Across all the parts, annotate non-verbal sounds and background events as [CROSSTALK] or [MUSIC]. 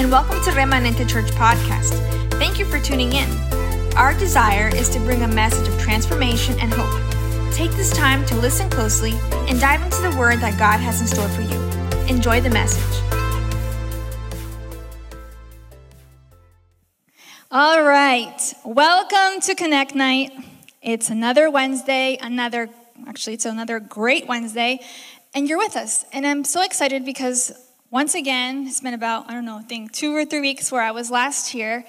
and welcome to Remanente Church Podcast. Thank you for tuning in. Our desire is to bring a message of transformation and hope. Take this time to listen closely and dive into the word that God has in store for you. Enjoy the message. All right. Welcome to Connect Night. It's another Wednesday, another, actually, it's another great Wednesday, and you're with us. And I'm so excited because once again, it's been about, I don't know, I think two or three weeks where I was last here,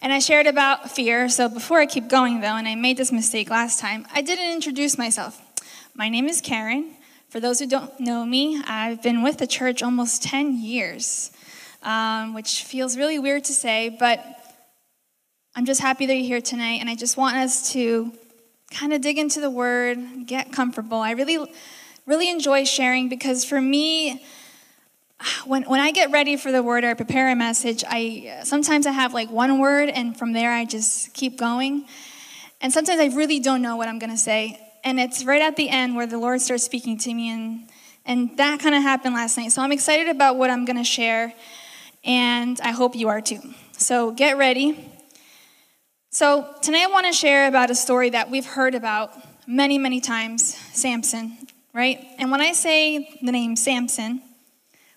and I shared about fear. So before I keep going, though, and I made this mistake last time, I didn't introduce myself. My name is Karen. For those who don't know me, I've been with the church almost 10 years, um, which feels really weird to say, but I'm just happy that you're here tonight, and I just want us to kind of dig into the Word, get comfortable. I really, really enjoy sharing because for me, when, when I get ready for the word or I prepare a message, I sometimes I have like one word and from there I just keep going. And sometimes I really don't know what I'm going to say. And it's right at the end where the Lord starts speaking to me and and that kind of happened last night. So I'm excited about what I'm going to share and I hope you are too. So get ready. So tonight I want to share about a story that we've heard about many, many times, Samson, right? And when I say the name Samson,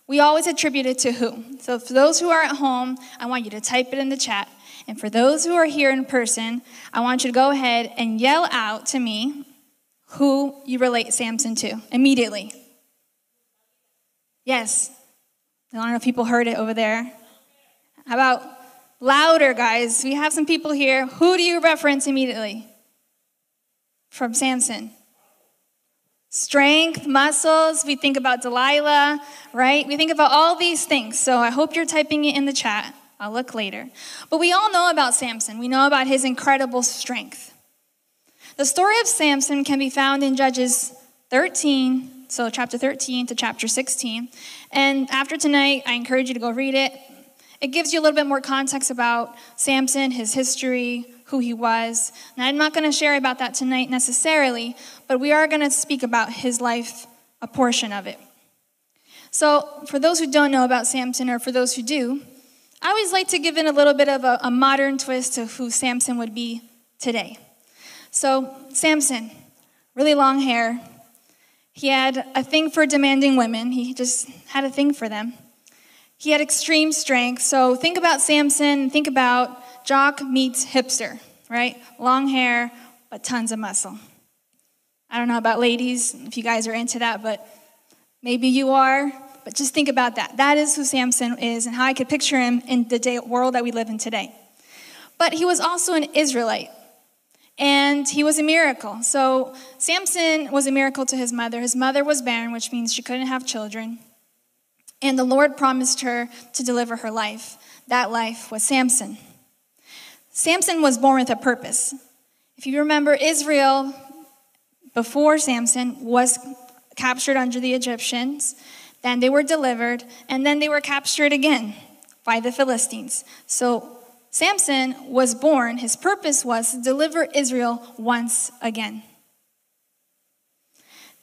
we always attribute it to who? So for those who are at home, I want you to type it in the chat. And for those who are here in person, I want you to go ahead and yell out to me who you relate Samson to immediately. Yes. I don't know if people heard it over there. How about louder, guys? We have some people here. Who do you reference immediately? From Samson. Strength, muscles, we think about Delilah, right? We think about all these things. So I hope you're typing it in the chat. I'll look later. But we all know about Samson. We know about his incredible strength. The story of Samson can be found in Judges 13, so chapter 13 to chapter 16. And after tonight, I encourage you to go read it. It gives you a little bit more context about Samson, his history, who he was. And I'm not going to share about that tonight necessarily, but we are going to speak about his life, a portion of it. So, for those who don't know about Samson, or for those who do, I always like to give in a little bit of a, a modern twist to who Samson would be today. So, Samson, really long hair. He had a thing for demanding women, he just had a thing for them. He had extreme strength. So, think about Samson, think about jock meets hipster, right? Long hair, but tons of muscle. I don't know about ladies, if you guys are into that, but maybe you are. But just think about that. That is who Samson is and how I could picture him in the day, world that we live in today. But he was also an Israelite. And he was a miracle. So Samson was a miracle to his mother. His mother was barren, which means she couldn't have children. And the Lord promised her to deliver her life. That life was Samson. Samson was born with a purpose. If you remember, Israel before Samson was captured under the Egyptians, then they were delivered, and then they were captured again by the Philistines. So Samson was born, his purpose was to deliver Israel once again.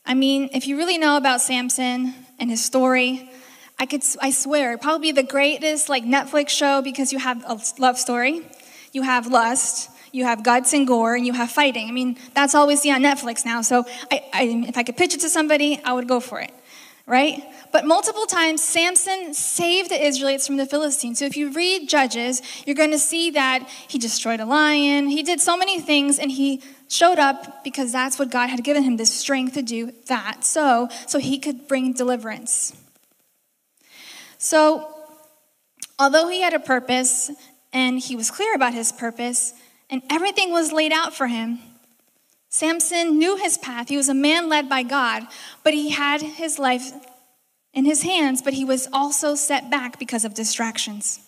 I mean, if you really know about Samson and his story, I could I swear, probably the greatest like Netflix show because you have a love story you have lust, you have guts and gore, and you have fighting. I mean, that's all we see on Netflix now. So I, I, if I could pitch it to somebody, I would go for it, right? But multiple times, Samson saved the Israelites from the Philistines. So if you read Judges, you're going to see that he destroyed a lion, he did so many things, and he showed up because that's what God had given him this strength to do that. So, so he could bring deliverance. So, although he had a purpose, and he was clear about his purpose, and everything was laid out for him. Samson knew his path. He was a man led by God, but he had his life in his hands, but he was also set back because of distractions.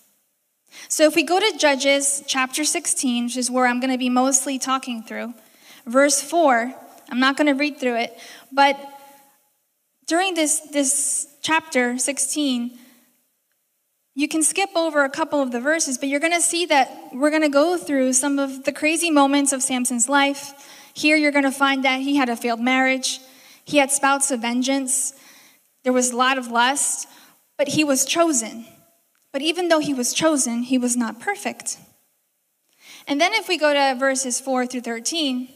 So if we go to Judges chapter 16, which is where I'm going to be mostly talking through, verse 4, I'm not going to read through it, but during this, this chapter 16, you can skip over a couple of the verses, but you're going to see that we're going to go through some of the crazy moments of Samson's life. Here, you're going to find that he had a failed marriage, he had spouts of vengeance, there was a lot of lust, but he was chosen. But even though he was chosen, he was not perfect. And then if we go to verses 4 through 13,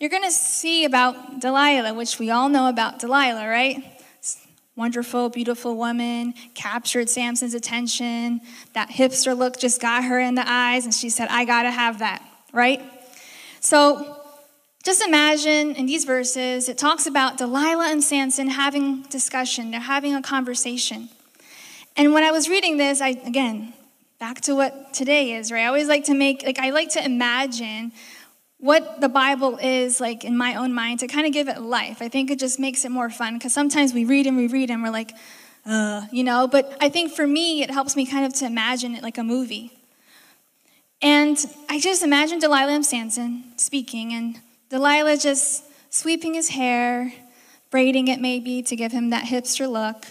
you're going to see about Delilah, which we all know about Delilah, right? Wonderful, beautiful woman, captured Samson's attention. That hipster look just got her in the eyes, and she said, I gotta have that, right? So just imagine in these verses, it talks about Delilah and Samson having discussion, they're having a conversation. And when I was reading this, I, again, back to what today is, right? I always like to make, like, I like to imagine what the Bible is like in my own mind to kind of give it life. I think it just makes it more fun because sometimes we read and we read and we're like, uh, you know, but I think for me, it helps me kind of to imagine it like a movie. And I just imagine Delilah and Samson speaking, and Delilah just sweeping his hair, braiding it maybe to give him that hipster look,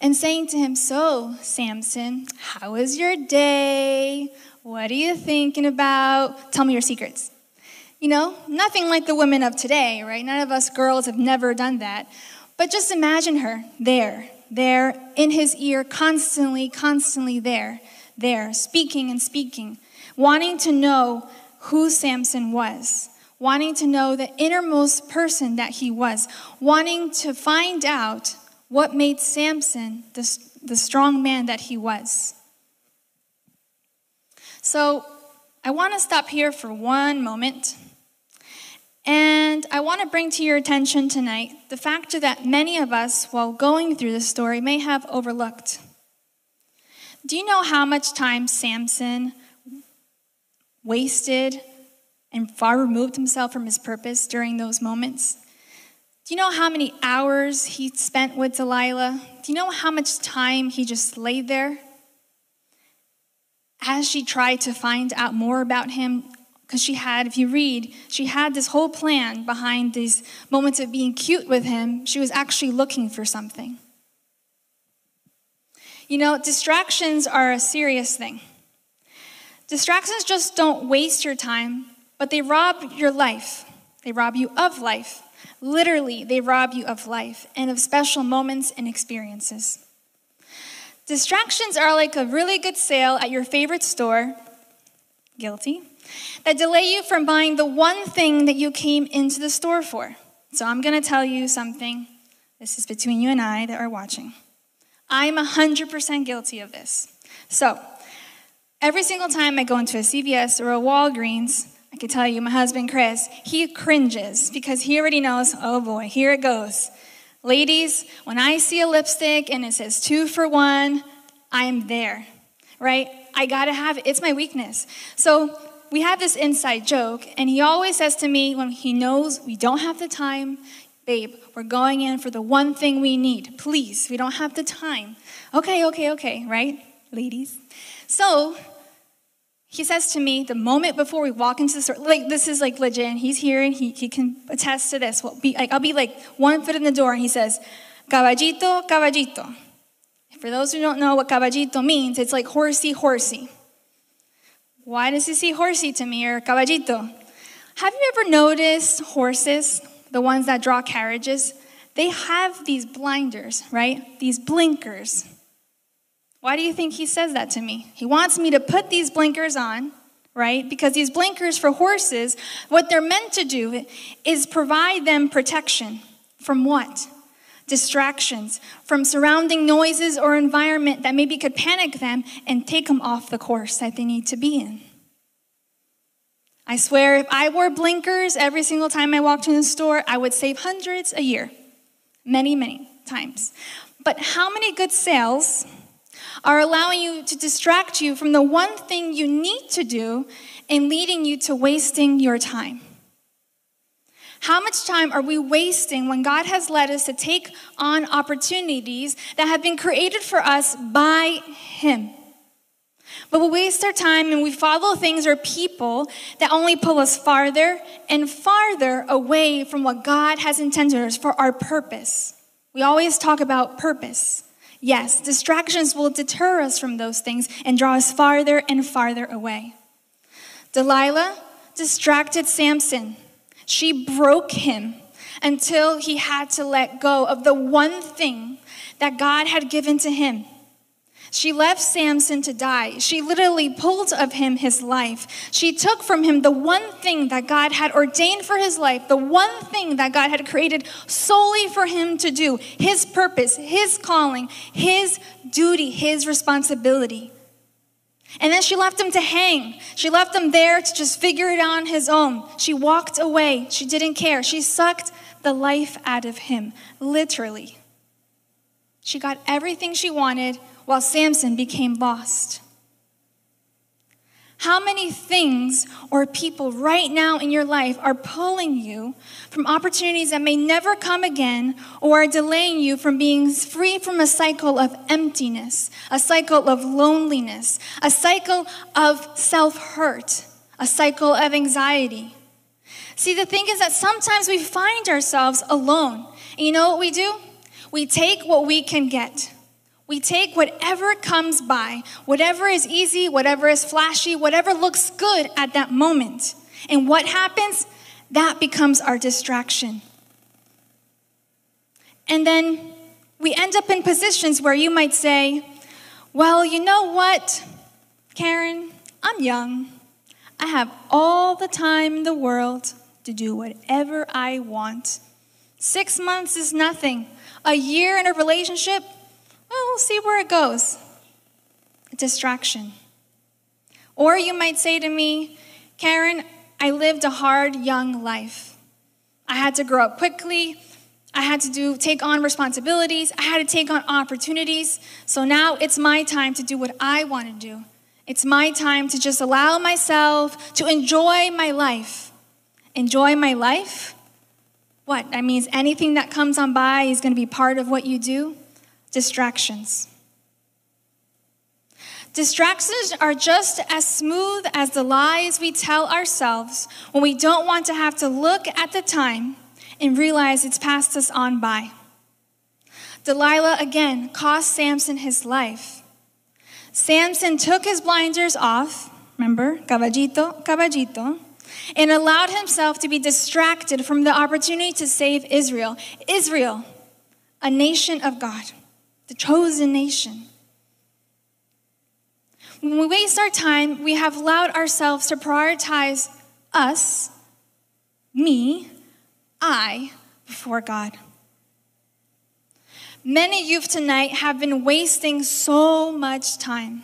and saying to him, So, Samson, how was your day? What are you thinking about? Tell me your secrets. You know, nothing like the women of today, right? None of us girls have never done that. But just imagine her there, there, in his ear, constantly, constantly there, there, speaking and speaking, wanting to know who Samson was wanting to know the innermost person that he was, wanting to find out what made Samson the, the strong man that he was. So I want to stop here for one moment. And I want to bring to your attention tonight the factor that many of us, while going through the story, may have overlooked. Do you know how much time Samson wasted and far removed himself from his purpose during those moments? Do you know how many hours he spent with Delilah? Do you know how much time he just laid there? As she tried to find out more about him, because she had, if you read, she had this whole plan behind these moments of being cute with him. She was actually looking for something. You know, distractions are a serious thing. Distractions just don't waste your time, but they rob your life. They rob you of life. Literally, they rob you of life and of special moments and experiences. Distractions are like a really good sale at your favorite store, guilty, that delay you from buying the one thing that you came into the store for. So I'm going to tell you something. This is between you and I that are watching. I'm 100% guilty of this. So, every single time I go into a CVS or a Walgreens, I can tell you, my husband Chris, he cringes because he already knows, oh boy, here it goes. Ladies, when I see a lipstick and it says two for one, I'm there, right? I gotta have it. It's my weakness. So we have this inside joke, and he always says to me when he knows we don't have the time, babe, we're going in for the one thing we need. Please, we don't have the time. Okay, okay, okay, right? Ladies. So he says to me the moment before we walk into the store, like this is like legit, and he's here and he, he can attest to this. We'll be, like, I'll be like one foot in the door and he says, Caballito, caballito. For those who don't know what caballito means, it's like horsey, horsey. Why does he say horsey to me or caballito? Have you ever noticed horses, the ones that draw carriages? They have these blinders, right? These blinkers. Why do you think he says that to me? He wants me to put these blinkers on, right? Because these blinkers for horses, what they're meant to do is provide them protection from what? Distractions, from surrounding noises or environment that maybe could panic them and take them off the course that they need to be in. I swear, if I wore blinkers every single time I walked in the store, I would save hundreds a year. Many, many times. But how many good sales are allowing you to distract you from the one thing you need to do and leading you to wasting your time. How much time are we wasting when God has led us to take on opportunities that have been created for us by Him? But we waste our time and we follow things or people that only pull us farther and farther away from what God has intended us for our purpose. We always talk about purpose. Yes, distractions will deter us from those things and draw us farther and farther away. Delilah distracted Samson. She broke him until he had to let go of the one thing that God had given to him. She left Samson to die. She literally pulled of him his life. She took from him the one thing that God had ordained for his life, the one thing that God had created solely for him to do, his purpose, his calling, his duty, his responsibility. And then she left him to hang. She left him there to just figure it out on his own. She walked away. She didn't care. She sucked the life out of him, literally. She got everything she wanted while Samson became lost. How many things or people right now in your life are pulling you from opportunities that may never come again or are delaying you from being free from a cycle of emptiness, a cycle of loneliness, a cycle of self hurt, a cycle of anxiety? See, the thing is that sometimes we find ourselves alone. And you know what we do? We take what we can get. We take whatever comes by, whatever is easy, whatever is flashy, whatever looks good at that moment. And what happens? That becomes our distraction. And then we end up in positions where you might say, Well, you know what, Karen? I'm young. I have all the time in the world to do whatever I want. Six months is nothing. A year in a relationship, well, we'll see where it goes. Distraction. Or you might say to me, Karen, I lived a hard young life. I had to grow up quickly. I had to do take on responsibilities. I had to take on opportunities. So now it's my time to do what I want to do. It's my time to just allow myself to enjoy my life. Enjoy my life? What? That means anything that comes on by is going to be part of what you do? Distractions. Distractions are just as smooth as the lies we tell ourselves when we don't want to have to look at the time and realize it's passed us on by. Delilah again cost Samson his life. Samson took his blinders off, remember, caballito, caballito, and allowed himself to be distracted from the opportunity to save Israel. Israel, a nation of God the chosen nation. When we waste our time, we have allowed ourselves to prioritize us, me, I, before God. Many youth tonight have been wasting so much time.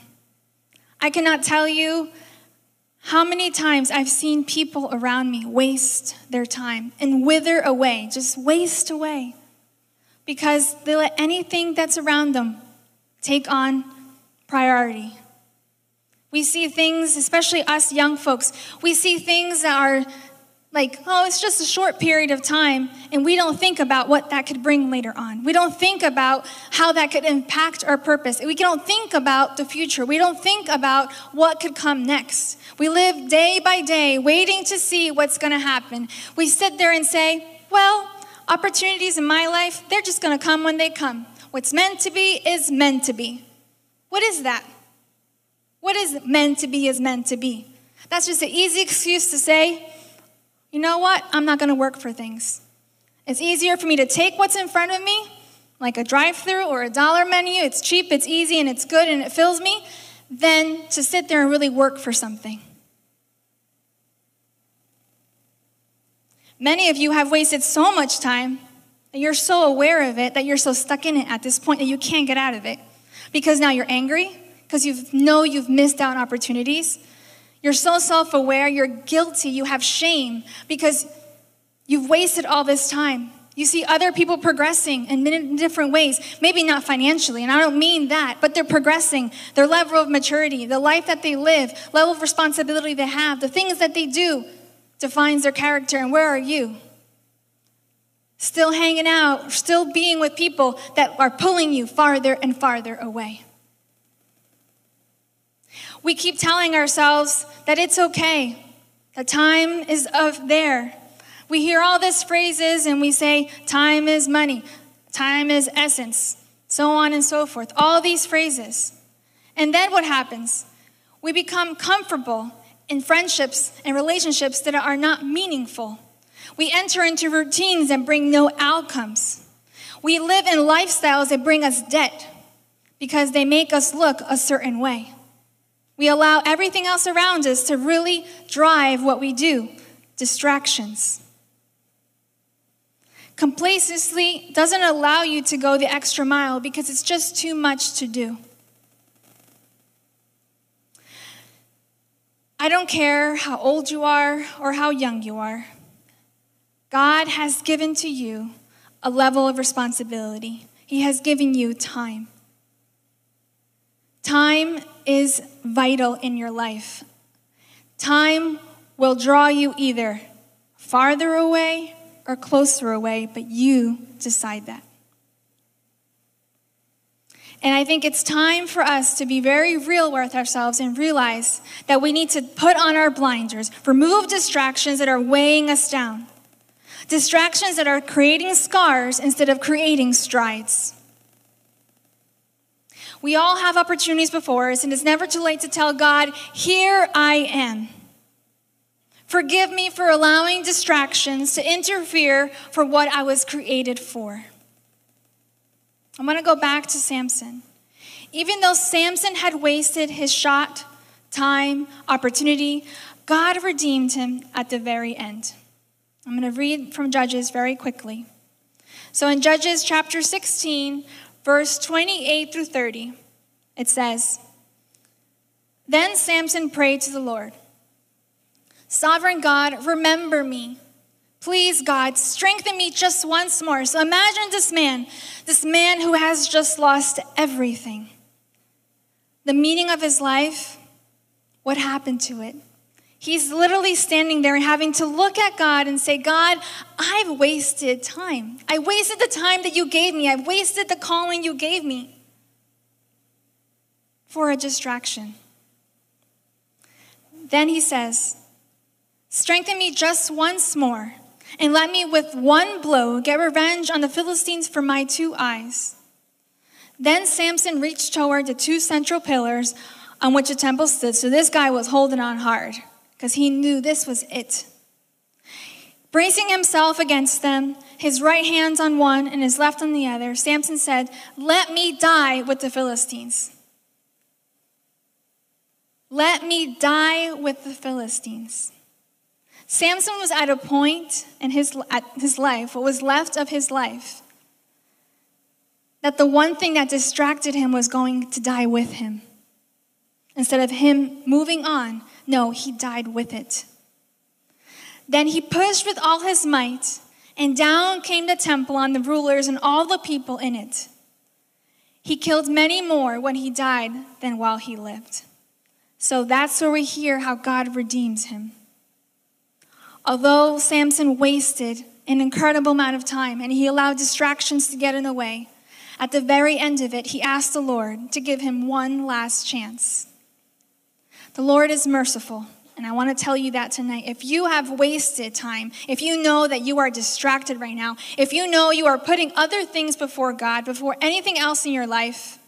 I cannot tell you how many times I've seen people around me waste their time and wither away, just waste away because they let anything that's around them take on priority. We see things, especially us young folks, we see things that are like, oh, it's just a short period of time, and we don't think about what that could bring later on. We don't think about how that could impact our purpose. We don't think about the future. We don't think about what could come next. We live day by day waiting to see what's going to happen. We sit there and say, well, Opportunities in my life, they're just going to come when they come. What's meant to be is meant to be. What is that? What is meant to be is meant to be? That's just an easy excuse to say, you know what? I'm not going to work for things. It's easier for me to take what's in front of me, like a drive through or a dollar menu. It's cheap, it's easy, and it's good, and it fills me, than to sit there and really work for something. Many of you have wasted so much time that you're so aware of it that you're so stuck in it at this point that you can't get out of it. Because now you're angry, because you know you've missed out on opportunities. You're so self aware, you're guilty, you have shame because you've wasted all this time. You see other people progressing in different ways, maybe not financially, and I don't mean that, but they're progressing. Their level of maturity, the life that they live, level of responsibility they have, the things that they do defines their character. And where are you? Still hanging out, still being with people that are pulling you farther and farther away. We keep telling ourselves that it's okay, that time is of there. We hear all these phrases and we say, time is money, time is essence, so on and so forth. All these phrases. And then what happens? We become comfortable in friendships and relationships that are not meaningful. We enter into routines that bring no outcomes. We live in lifestyles that bring us debt because they make us look a certain way. We allow everything else around us to really drive what we do distractions. Complacency doesn't allow you to go the extra mile because it's just too much to do. I don't care how old you are or how young you are. God has given to you a level of responsibility. He has given you time. Time is vital in your life. Time will draw you either farther away or closer away, but you decide that. And I think it's time for us to be very real with ourselves and realize that we need to put on our blinders, remove distractions that are weighing us down, distractions that are creating scars instead of creating strides. We all have opportunities before us, and it's never too late to tell God, Here I am. Forgive me for allowing distractions to interfere for what I was created for. I'm going to go back to Samson. Even though Samson had wasted his shot, time, opportunity, God redeemed him at the very end. I'm going to read from Judges very quickly. So in Judges chapter 16, verse 28 through 30, it says, Then Samson prayed to the Lord Sovereign God, remember me. Please, God, strengthen me just once more. So imagine this man, this man who has just lost everything. The meaning of his life, what happened to it? He's literally standing there having to look at God and say, God, I've wasted time. I wasted the time that you gave me. I've wasted the calling you gave me for a distraction. Then he says, Strengthen me just once more, and let me with one blow get revenge on the Philistines for my two eyes. Then Samson reached toward the two central pillars on which the temple stood. So this guy was holding on hard because he knew this was it. Bracing himself against them, his right hand on one and his left on the other, Samson said, Let me die with the Philistines. Let me die with the Philistines. Samson was at a point in his, his life, what was left of his life, that the one thing that distracted him was going to die with him. Instead of him moving on, no, he died with it. Then he pushed with all his might, and down came the temple on the rulers and all the people in it. He killed many more when he died than while he lived. So that's where we hear how God redeems him. Although Samson wasted an incredible amount of time and he allowed distractions to get in the way, at the very end of it, he asked the Lord to give him one last chance. The Lord is merciful. And I want to tell you that tonight. If you have wasted time, if you know that you are distracted right now, if you know you are putting other things before God, before anything else in your life,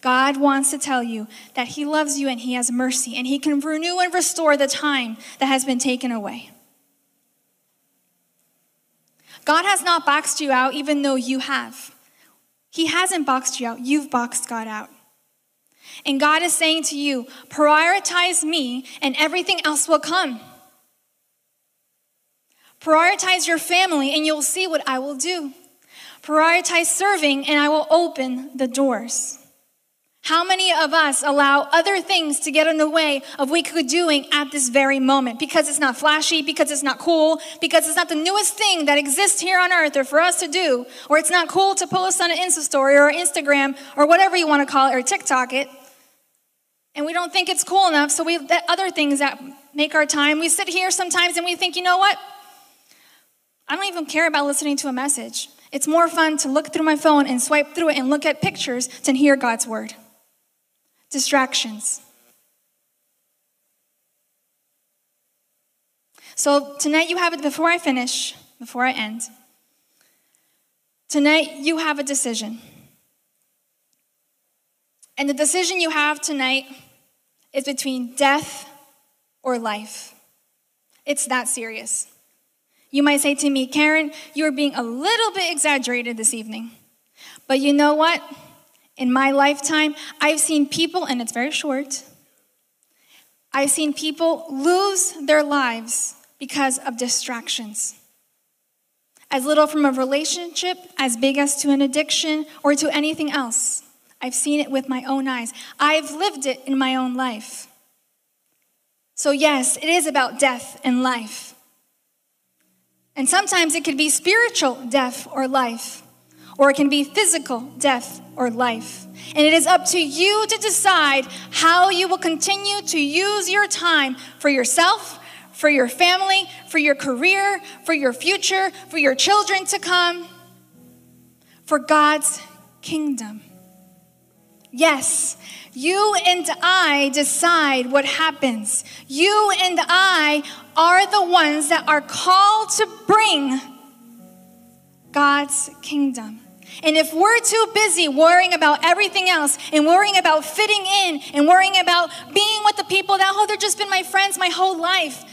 God wants to tell you that He loves you and He has mercy and He can renew and restore the time that has been taken away. God has not boxed you out, even though you have. He hasn't boxed you out, you've boxed God out. And God is saying to you, prioritize me and everything else will come. Prioritize your family and you'll see what I will do. Prioritize serving and I will open the doors. How many of us allow other things to get in the way of what we could doing at this very moment because it's not flashy, because it's not cool, because it's not the newest thing that exists here on earth or for us to do, or it's not cool to post on an Insta story or Instagram or whatever you want to call it or TikTok it. And we don't think it's cool enough, so we let other things that make our time. We sit here sometimes and we think, you know what? I don't even care about listening to a message. It's more fun to look through my phone and swipe through it and look at pictures than hear God's word distractions. So tonight you have it, before I finish, before I end, tonight you have a decision. And the decision you have tonight is between death or life. It's that serious. You might say to me, Karen, you're being a little bit exaggerated this evening. But you know what? In my lifetime, I've seen people, and it's very short, I've seen people lose their lives because of distractions. As little from a relationship, as big as to an addiction or to anything else. I've seen it with my own eyes. I've lived it in my own life. So, yes, it is about death and life. And sometimes it could be spiritual death or life, or it can be physical death or life. And it is up to you to decide how you will continue to use your time for yourself, for your family, for your career, for your future, for your children to come, for God's kingdom. Yes, you and I decide what happens. You and I are the ones that are called to bring God's kingdom. And if we're too busy worrying about everything else and worrying about fitting in and worrying about being with the people that, oh, they've just been my friends my whole life,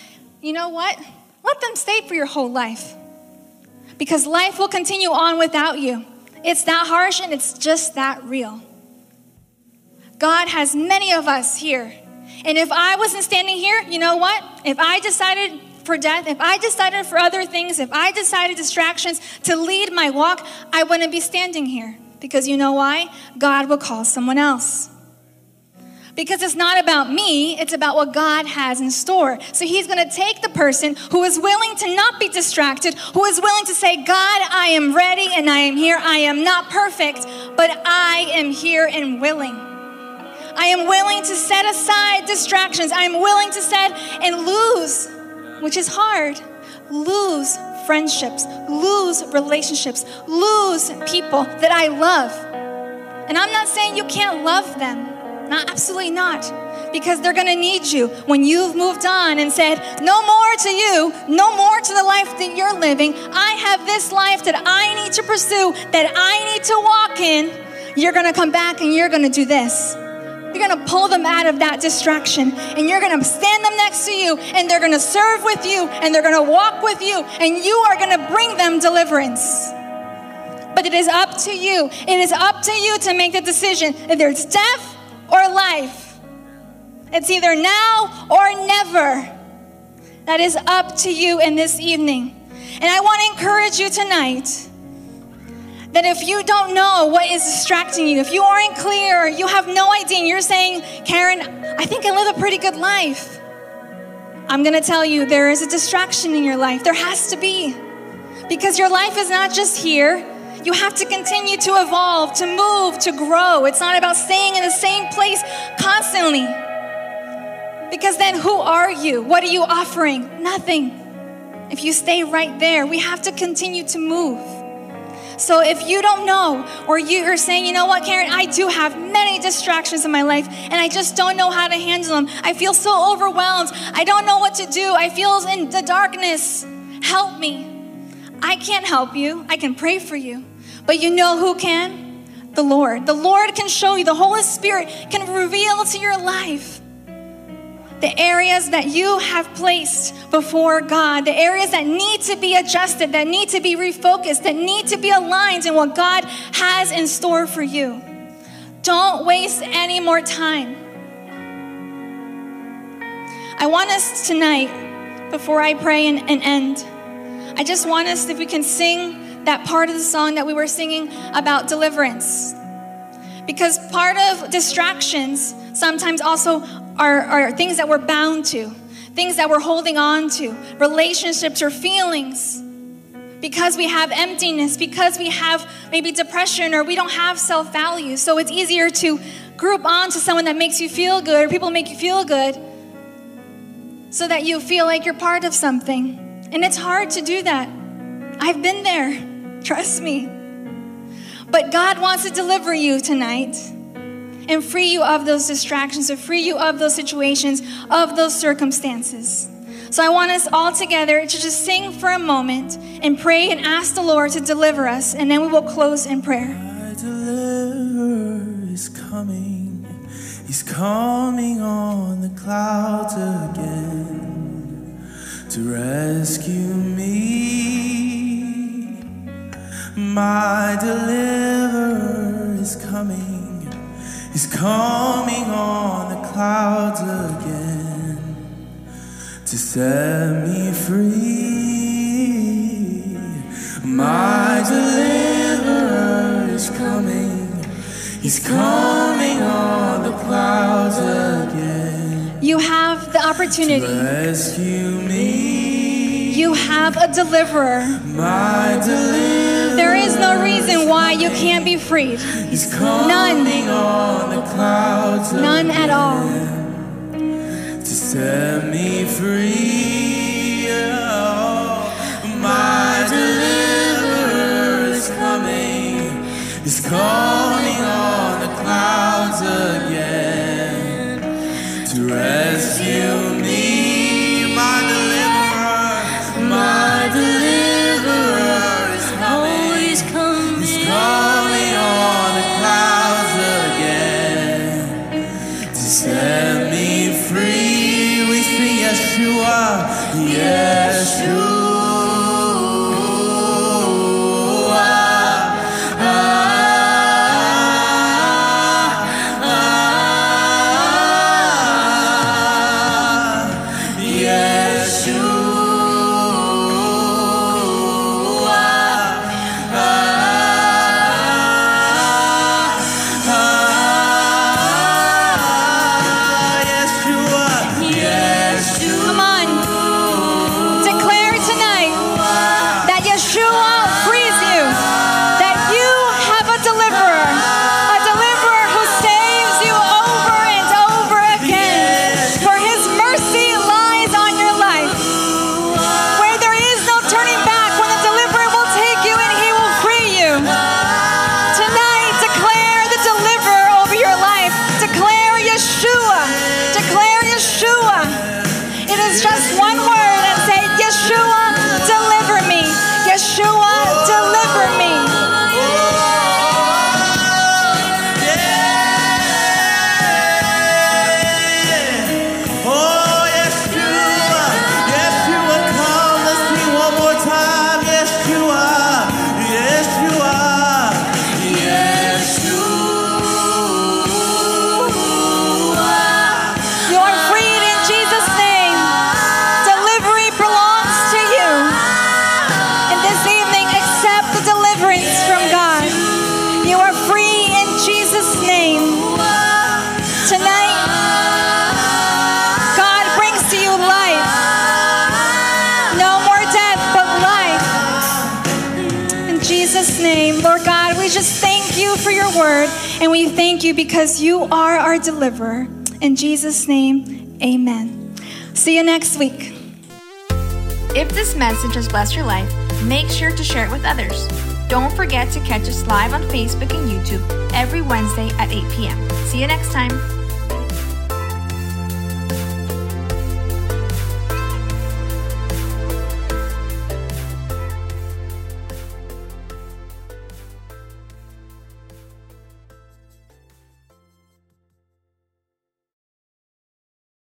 you know what? Let them stay for your whole life. Because life will continue on without you. It's that harsh and it's just that real. God has many of us here. And if I wasn't standing here, you know what? If I decided for death, if I decided for other things, if I decided distractions to lead my walk, I wouldn't be standing here. Because you know why? God will call someone else. Because it's not about me, it's about what God has in store. So He's gonna take the person who is willing to not be distracted, who is willing to say, God, I am ready and I am here. I am not perfect, but I am here and willing. I am willing to set aside distractions. I am willing to set and lose, which is hard, lose friendships, lose relationships, lose people that I love. And I'm not saying you can't love them. Not absolutely not. Because they're gonna need you when you've moved on and said, No more to you, no more to the life that you're living. I have this life that I need to pursue, that I need to walk in. You're gonna come back and you're gonna do this. You're going to pull them out of that distraction and you're going to stand them next to you and they're going to serve with you and they're going to walk with you and you are going to bring them deliverance. But it is up to you. It is up to you to make the decision either it's death or life. It's either now or never. That is up to you in this evening. And I want to encourage you tonight that if you don't know what is distracting you, if you aren't clear, you have no idea, and you're saying, Karen, I think I live a pretty good life. I'm gonna tell you, there is a distraction in your life. There has to be. Because your life is not just here. You have to continue to evolve, to move, to grow. It's not about staying in the same place constantly. Because then who are you? What are you offering? Nothing. If you stay right there, we have to continue to move. So if you don't know, or you are saying, you know what, Karen, I do have many distractions in my life, and I just don't know how to handle them. I feel so overwhelmed. I don't know what to do. I feel in the darkness. Help me. I can't help you. I can pray for you. But you know who can? The Lord. The Lord can show you. The Holy Spirit can reveal to your life the areas that you have placed before God, the areas that need to be adjusted, that need to be refocused, that need to be aligned in what God has in store for you. Don't waste any more time. I want us tonight, before I pray and, and end, I just want us, if we can sing that part of the song that we were singing about deliverance. Because part of distractions sometimes also are, are things that we're bound to, things that we're holding on to, relationships or feelings. Because we have emptiness, because we have maybe depression or we don't have self value. So it's easier to group on to someone that makes you feel good or people make you feel good so that you feel like you're part of something. And it's hard to do that. I've been there, [LAUGHS] trust me. But God wants to deliver you tonight and free you of those distractions, to free you of those situations, of those circumstances. So I want us all together to just sing for a moment and pray and ask the Lord to deliver us, and then we will close in prayer. My deliverer is coming. He's coming on the clouds again to rescue me. My deliverer is coming. He's coming on the clouds again to set me free. My deliverer is coming. He's coming on the clouds again You have the to opportunity. rescue me. You have a deliverer. My deliverer. Is no reason why you can't be freed. None. on the clouds None at all. to set me free. Oh, my deliverer is coming. He's coming on the clouds again to rescue And we thank you because you are our deliverer. In Jesus' name, amen. See you next week. If this message has blessed your life, make sure to share it with others. Don't forget to catch us live on Facebook and YouTube every Wednesday at 8 p.m. See you next time.